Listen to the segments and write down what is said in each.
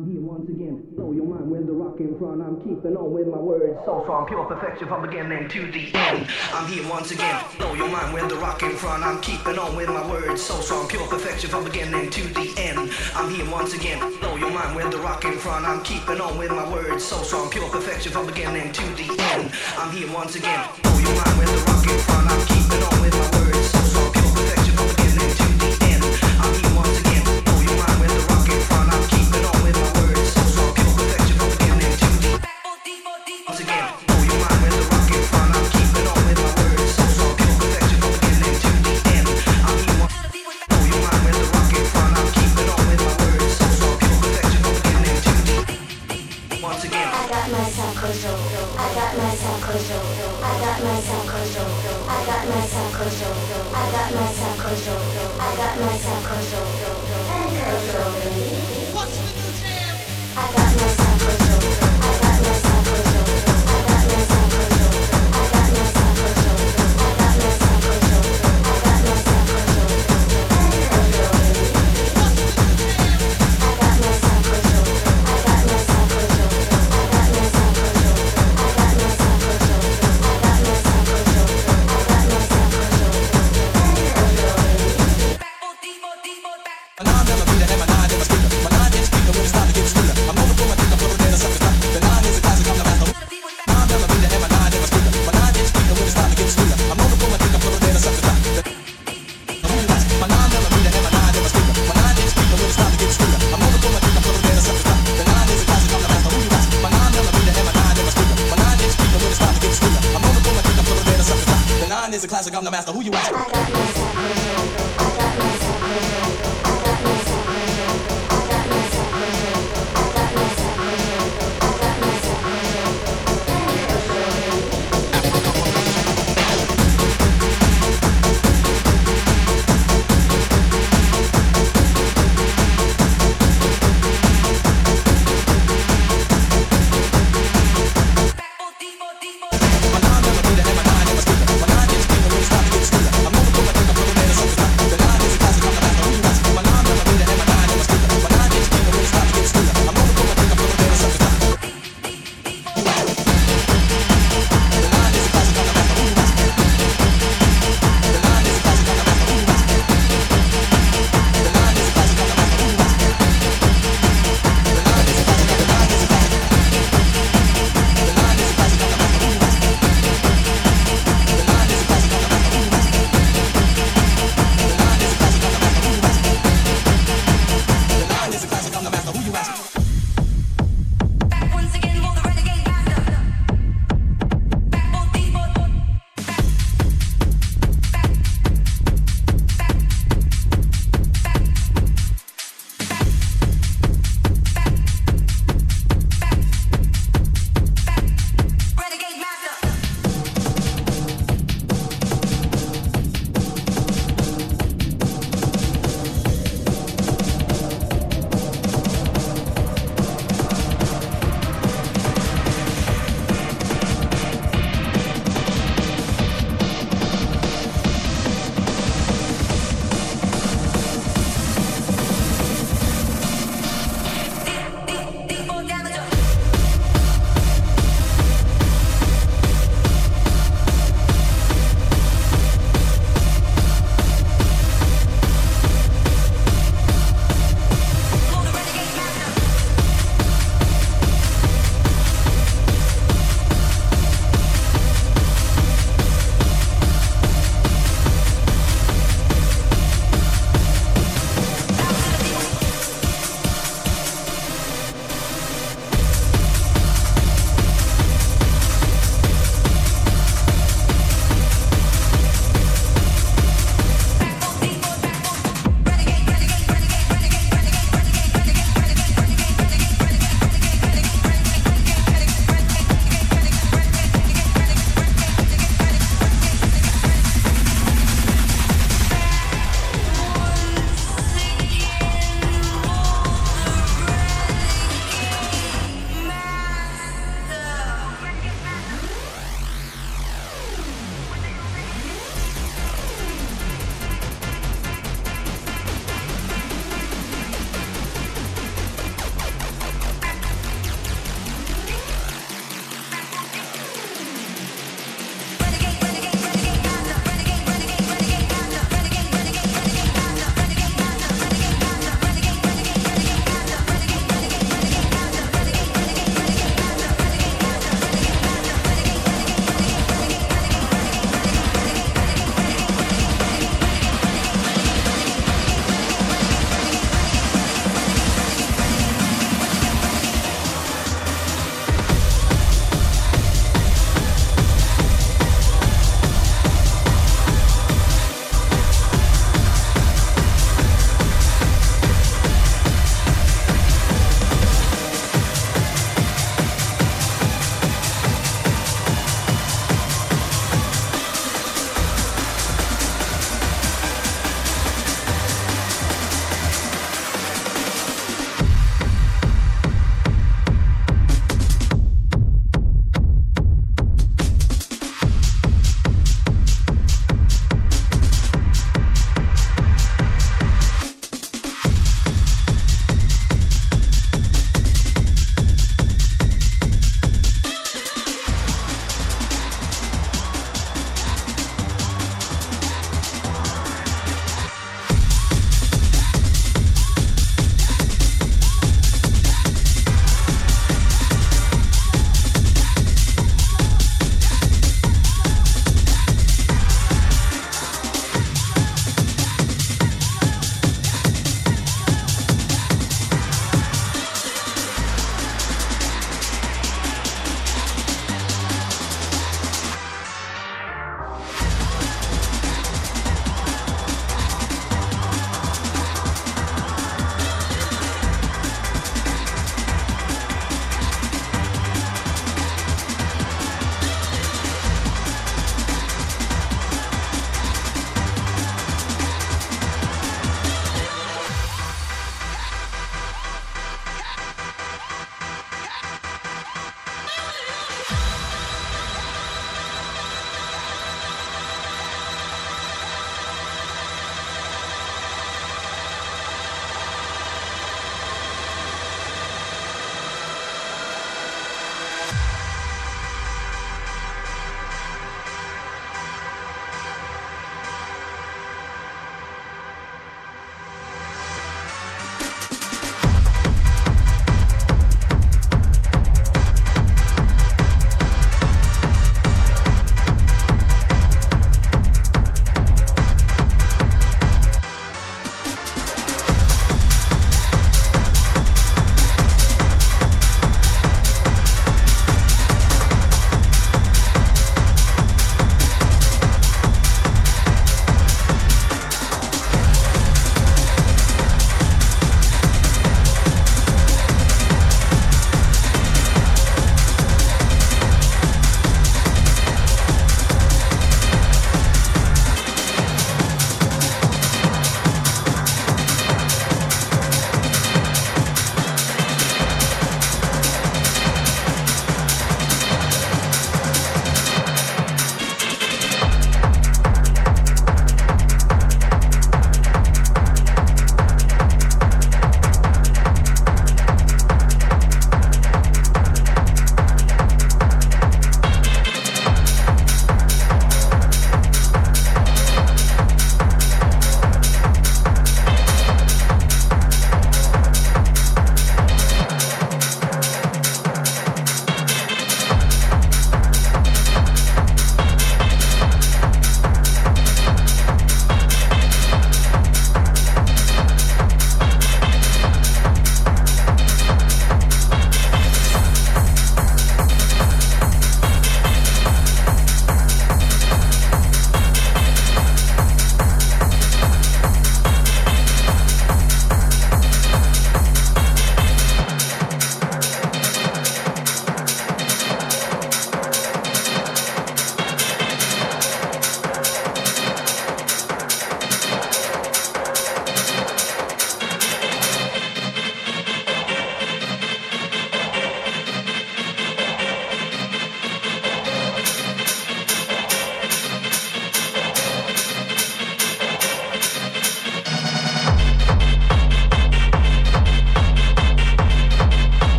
I'm here once again. Blow your mind with the rock in front. I'm keeping on with my words. So strong, pure perfection from beginning to the end. I'm here once again. Blow your mind with the rock in front. I'm keeping on with my words. So strong, pure perfection from beginning to the end. I'm here once again. Blow your mind with the rock in front. I'm keeping on with my words. So strong, pure perfection from beginning to the end. I'm here once again. Blow your mind with the rock in front. I'm keeping on with my words.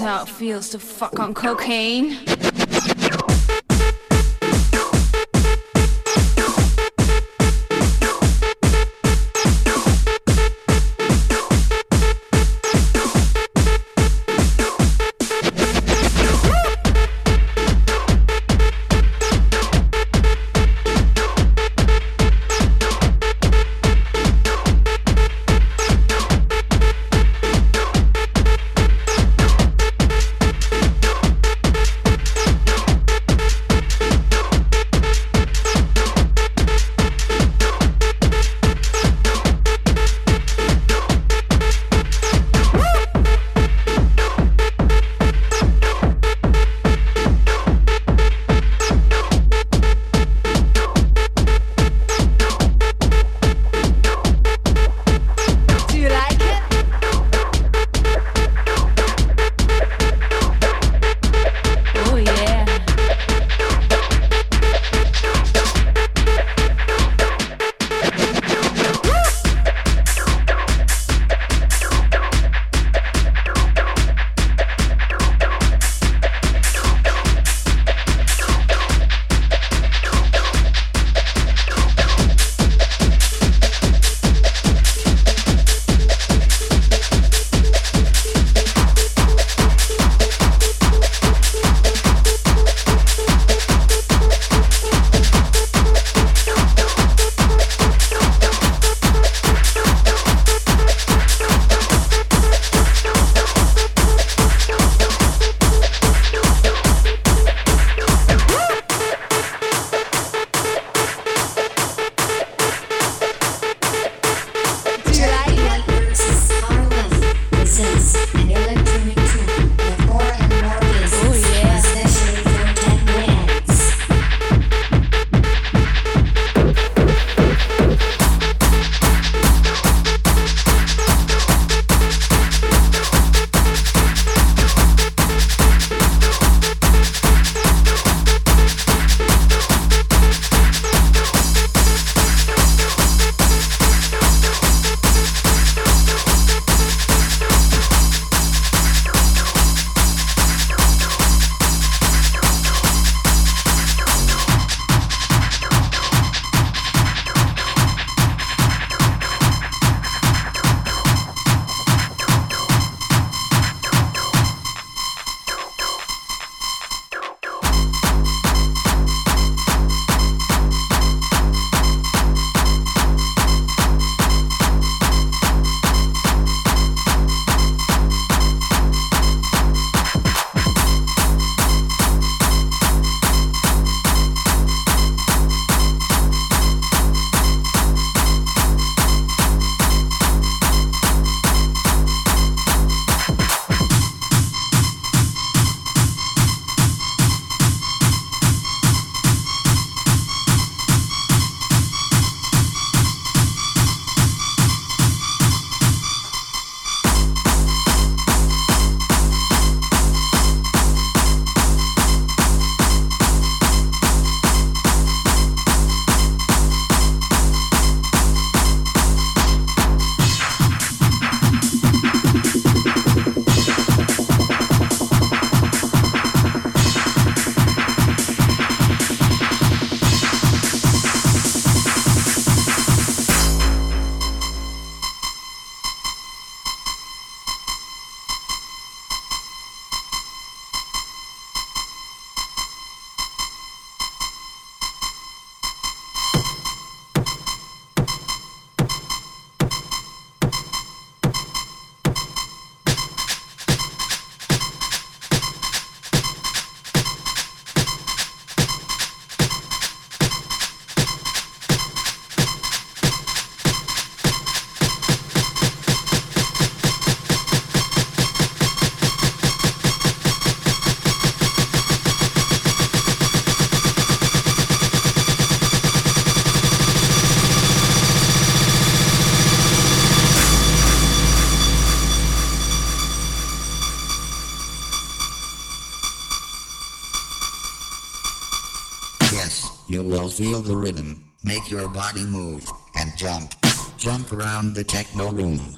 How it feels to fuck on cocaine. the rhythm, make your body move, and jump. Jump around the techno room.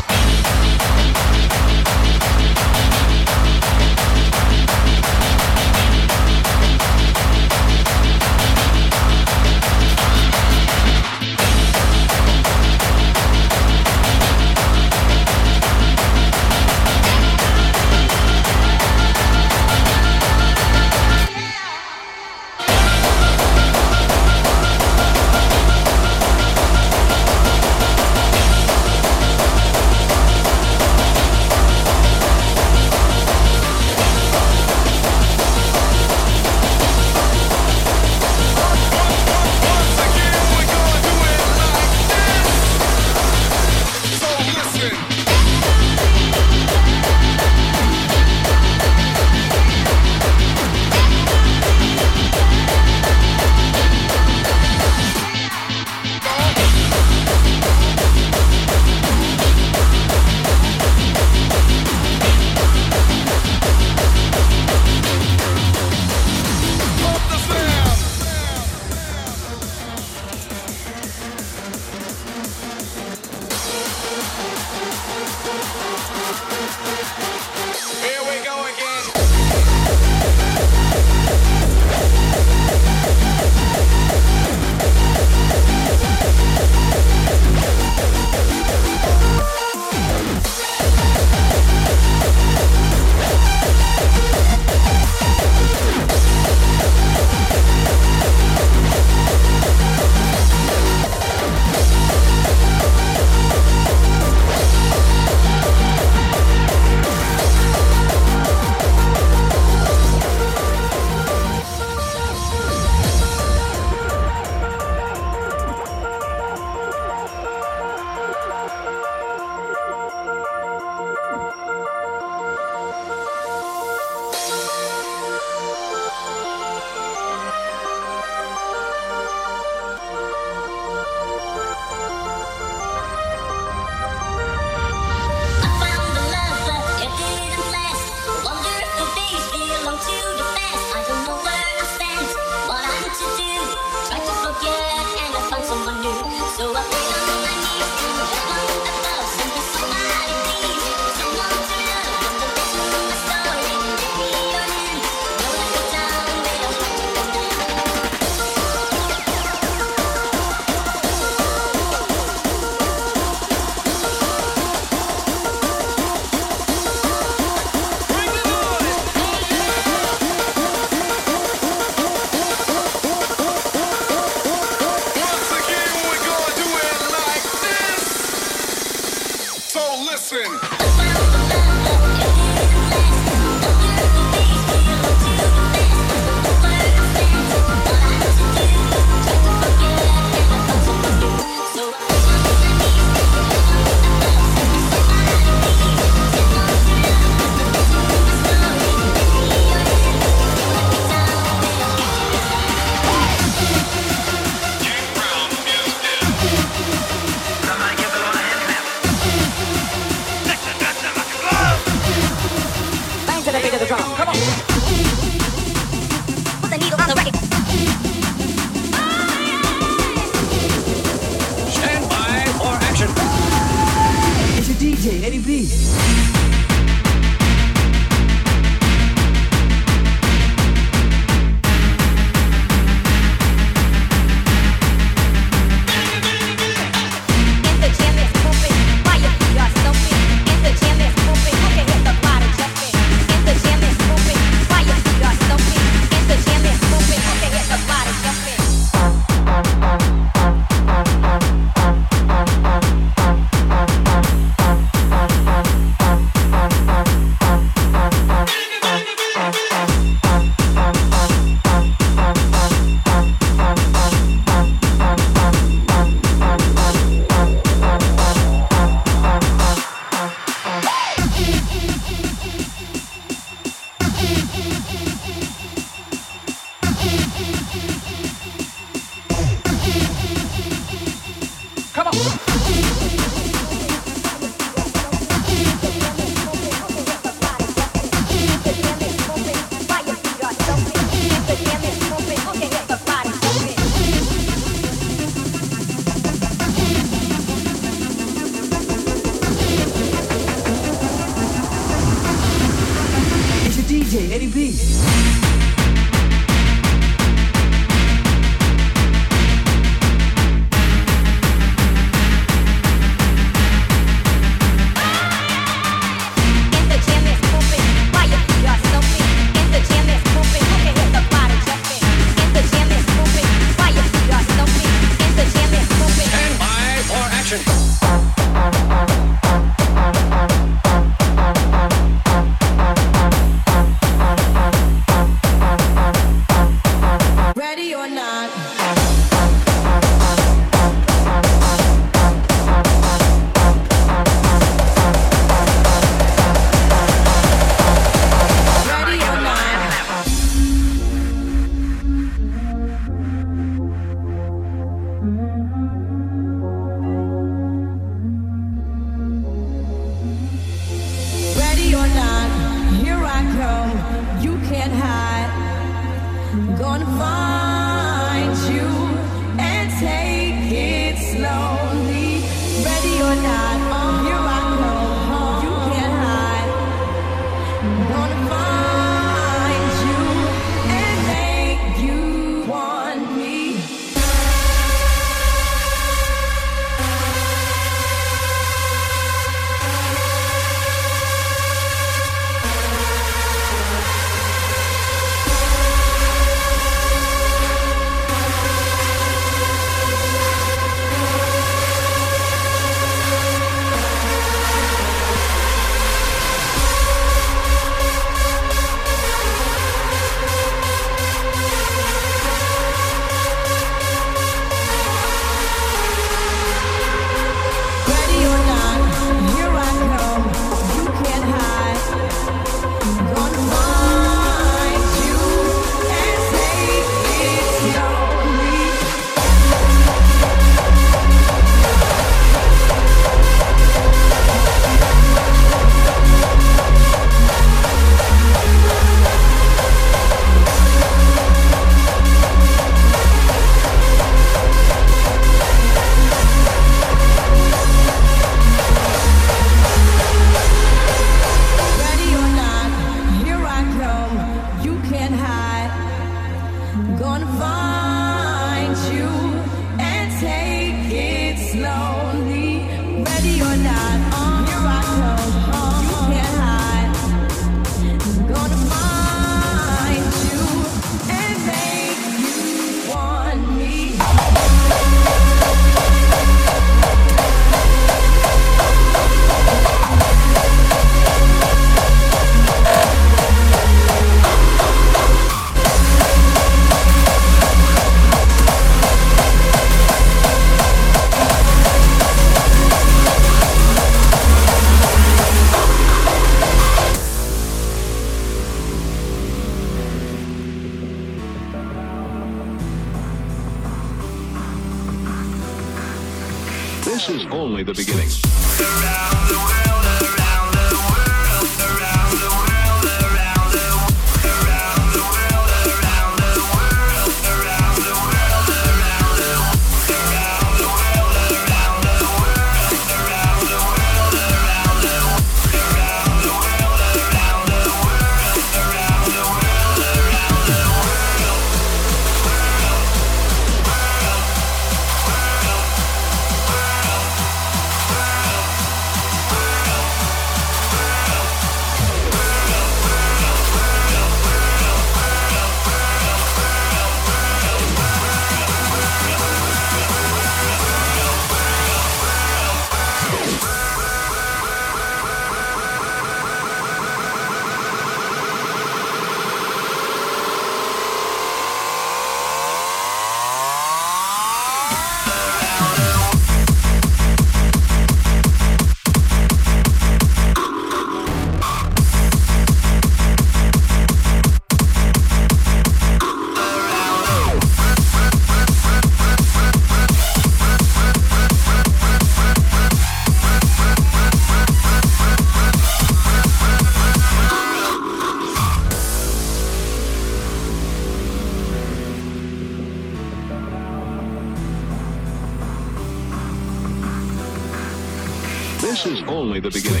The beginning.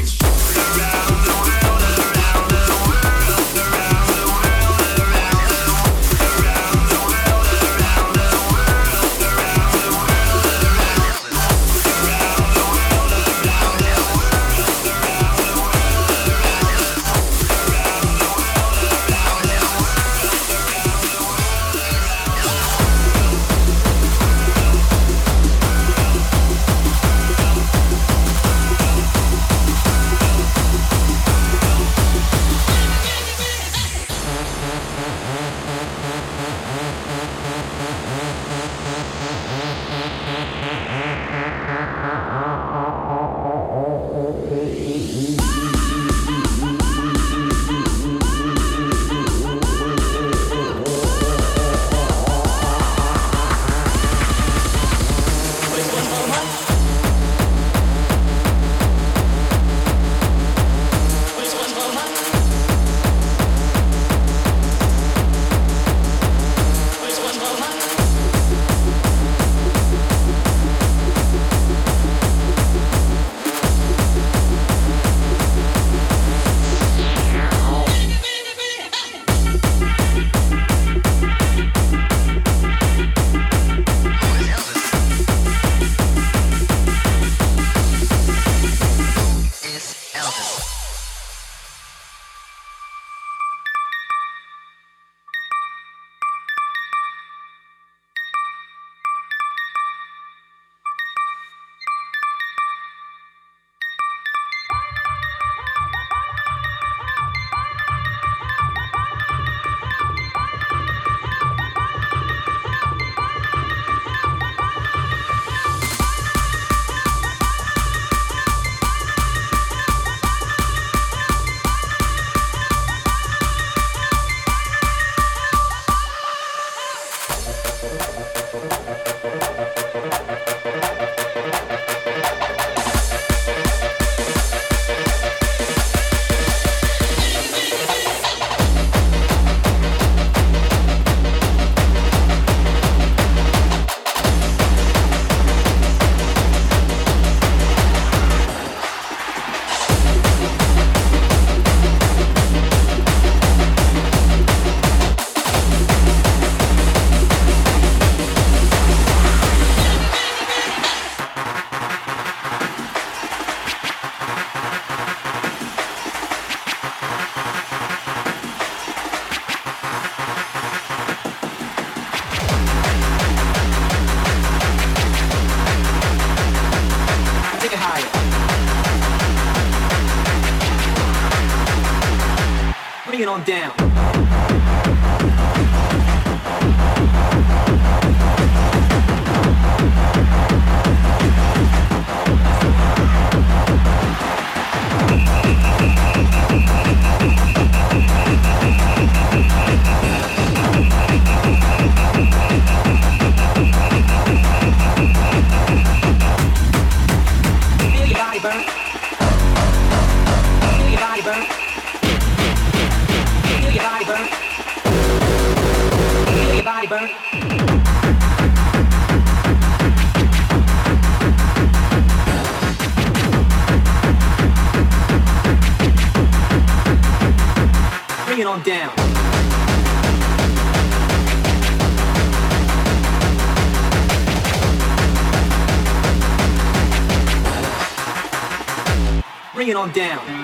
On down. Down. Bring it on down.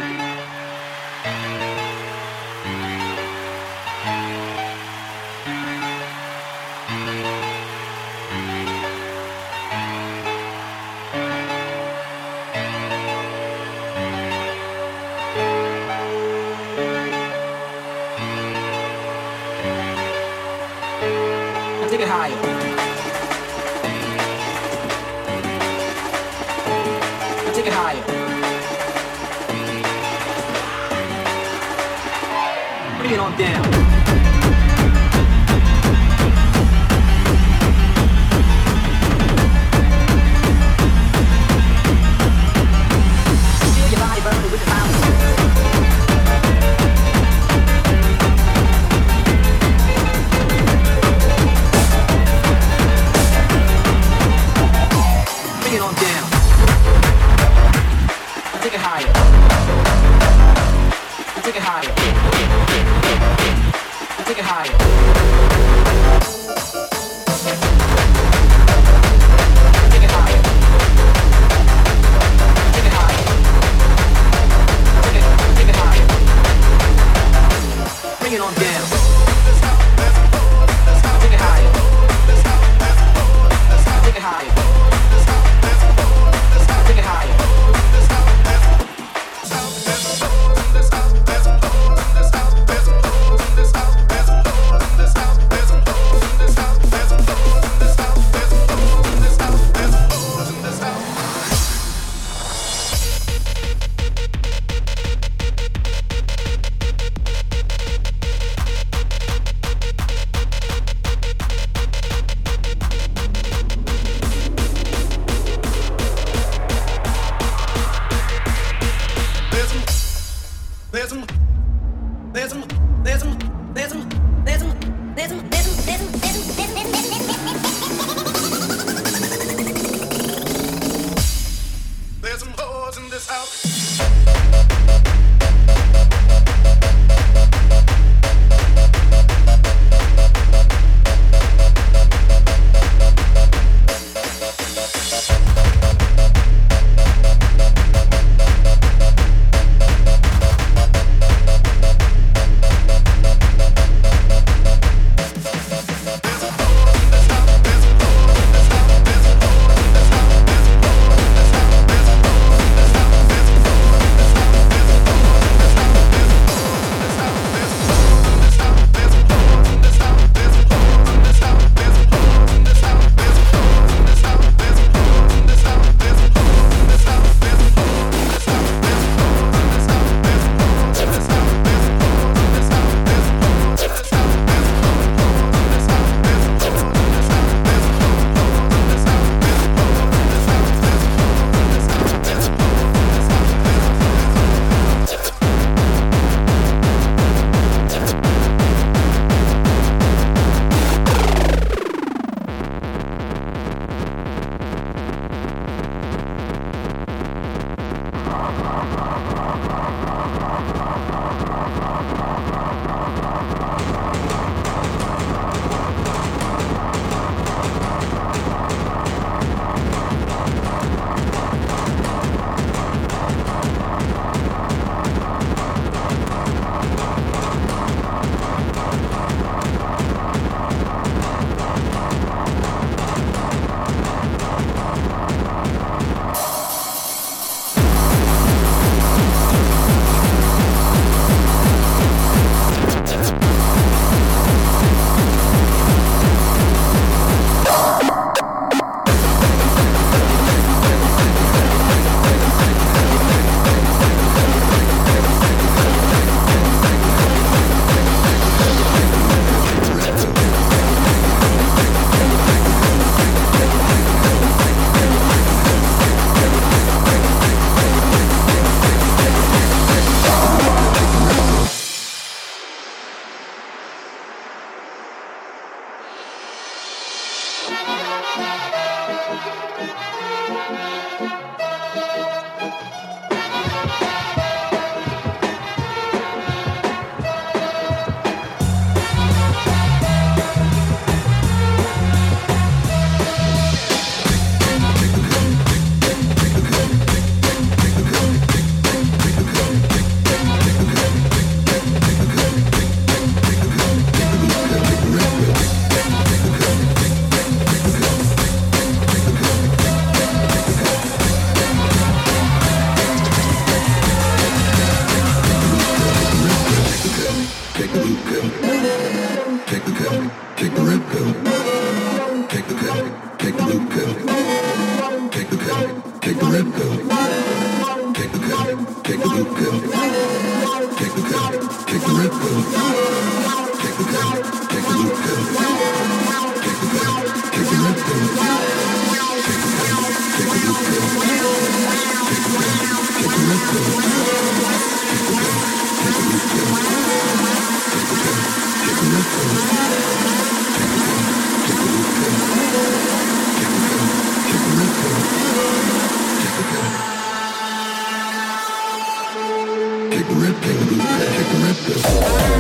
Deus.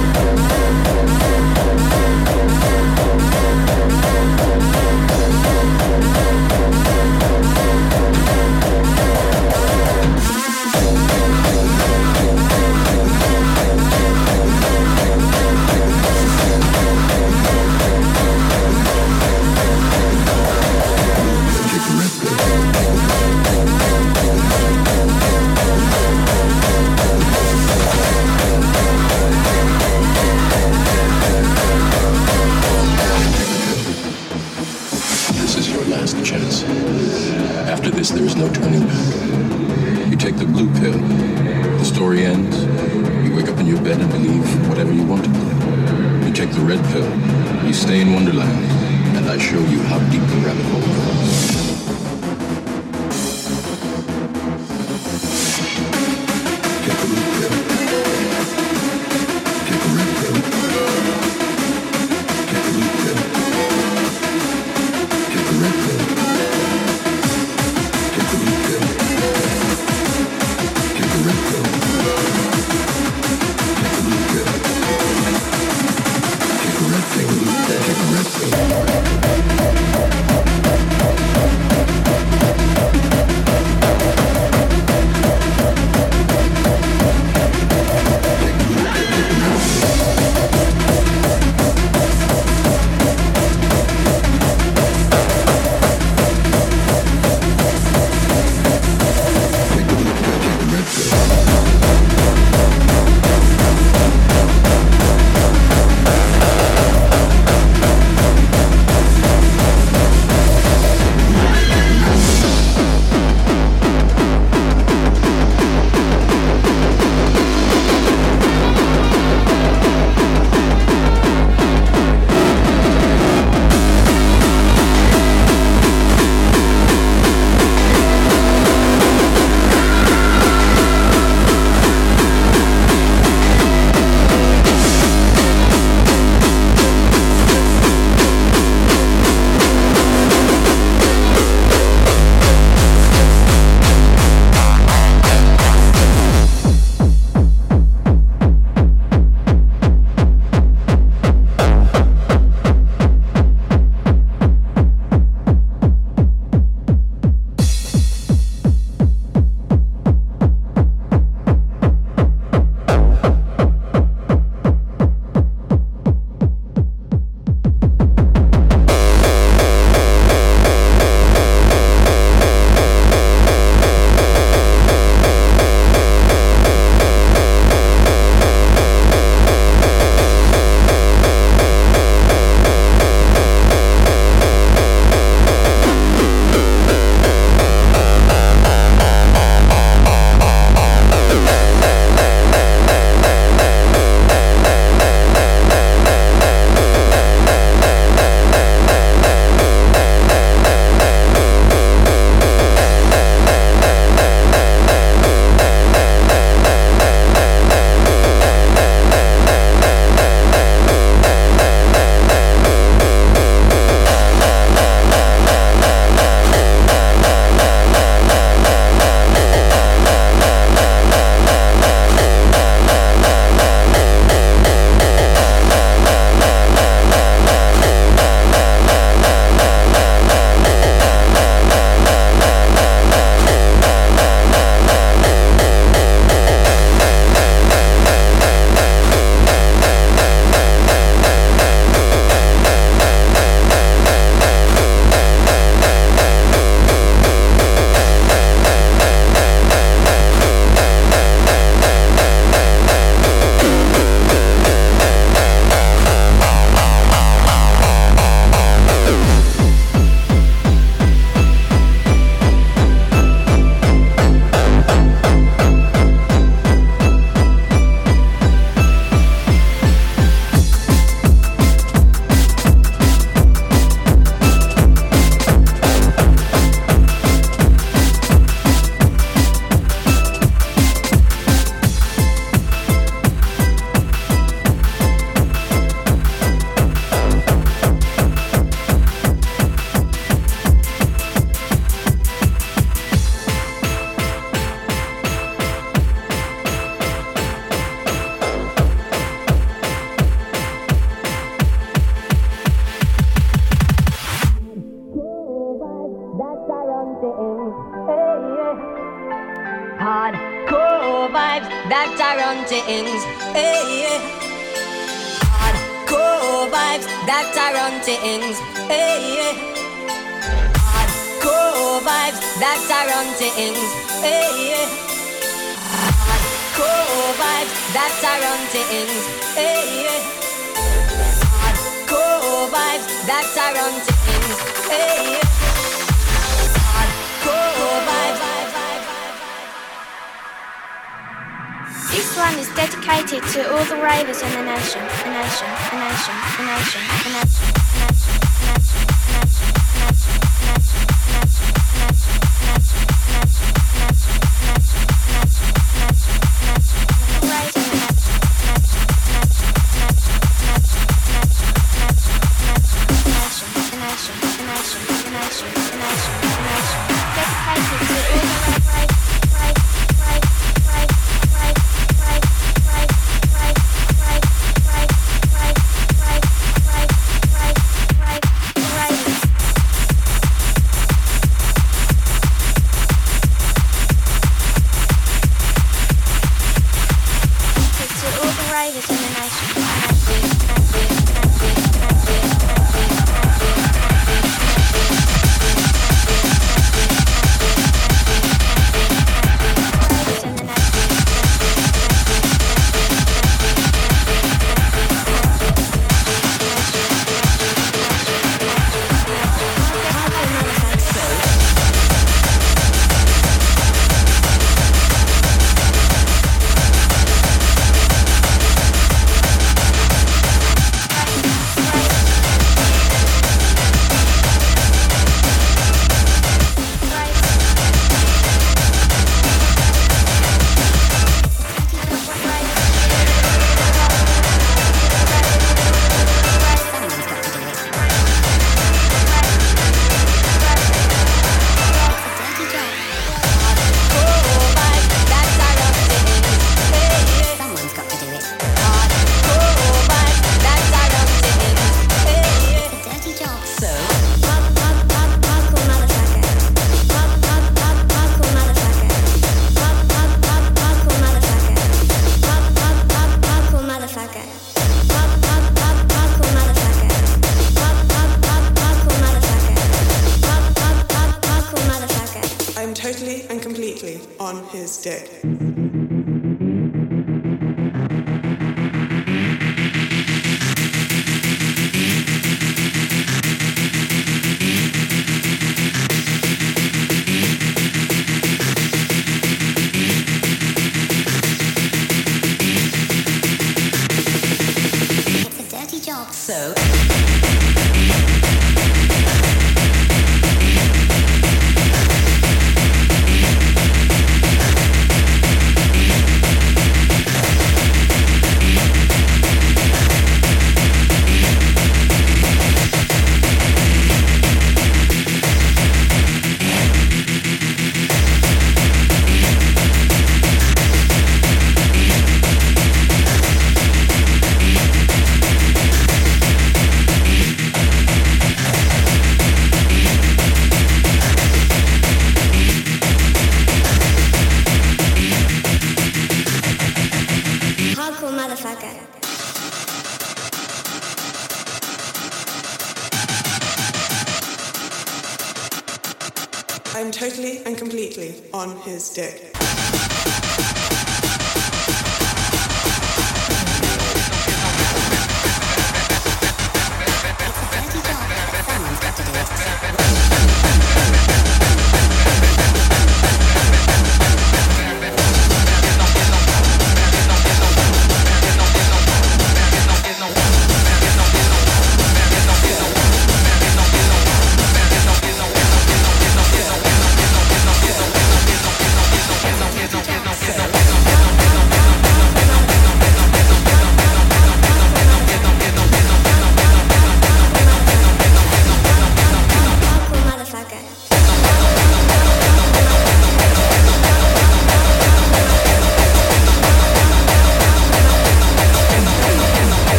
dick.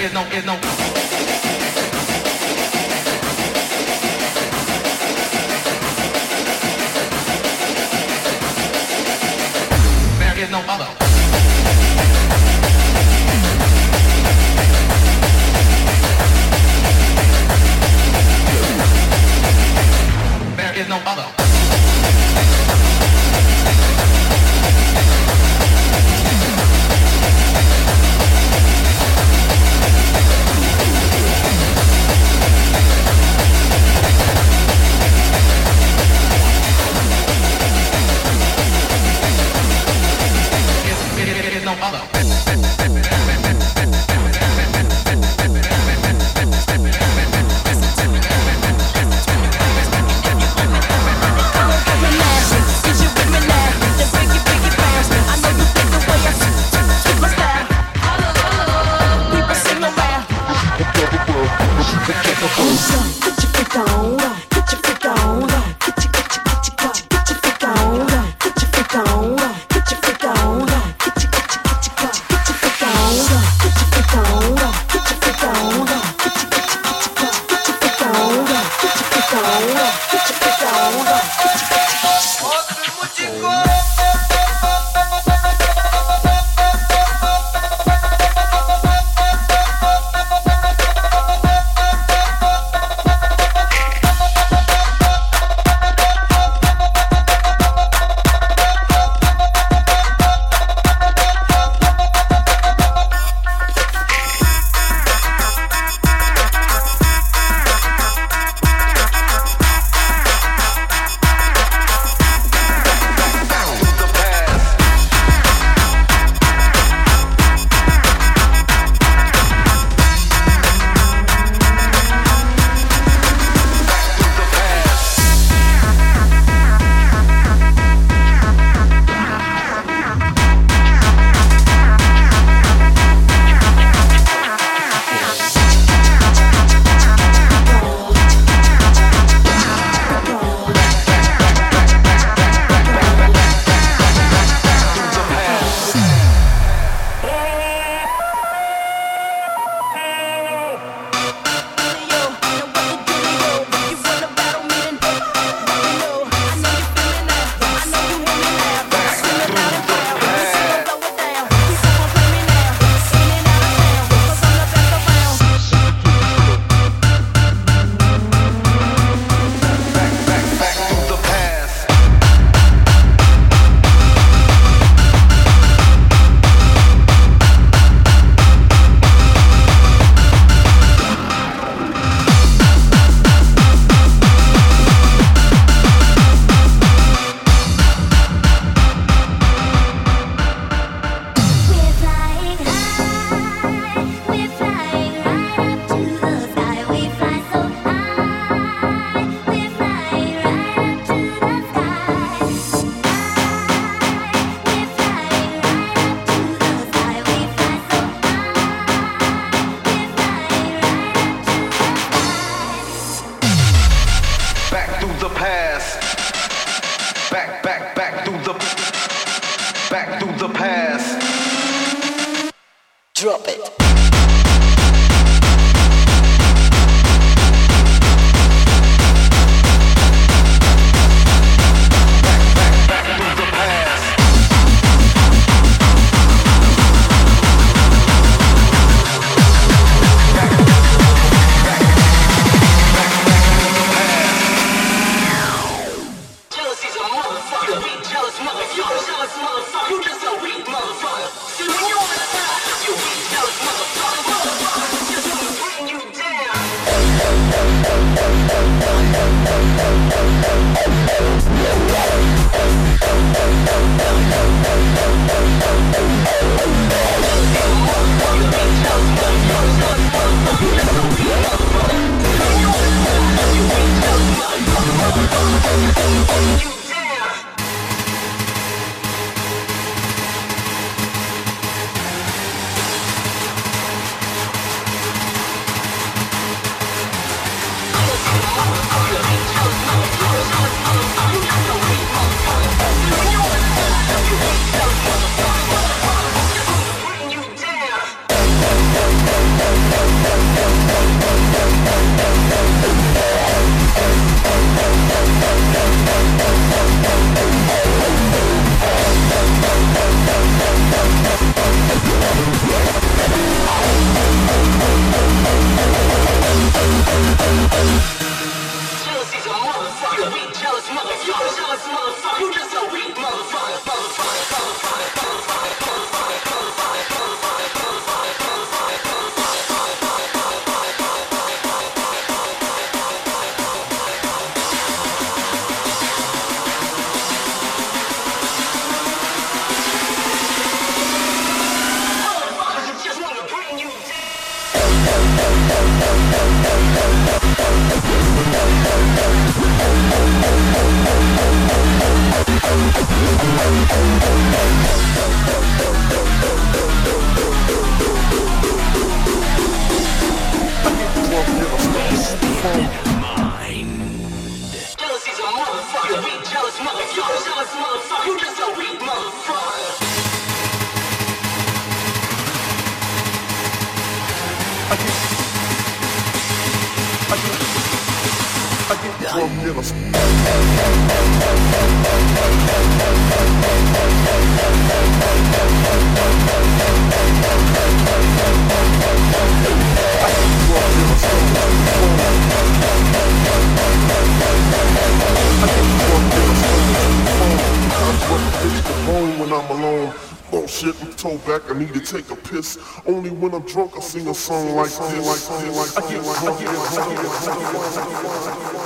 is no, is no. Drunk, I sing a song like this, like this.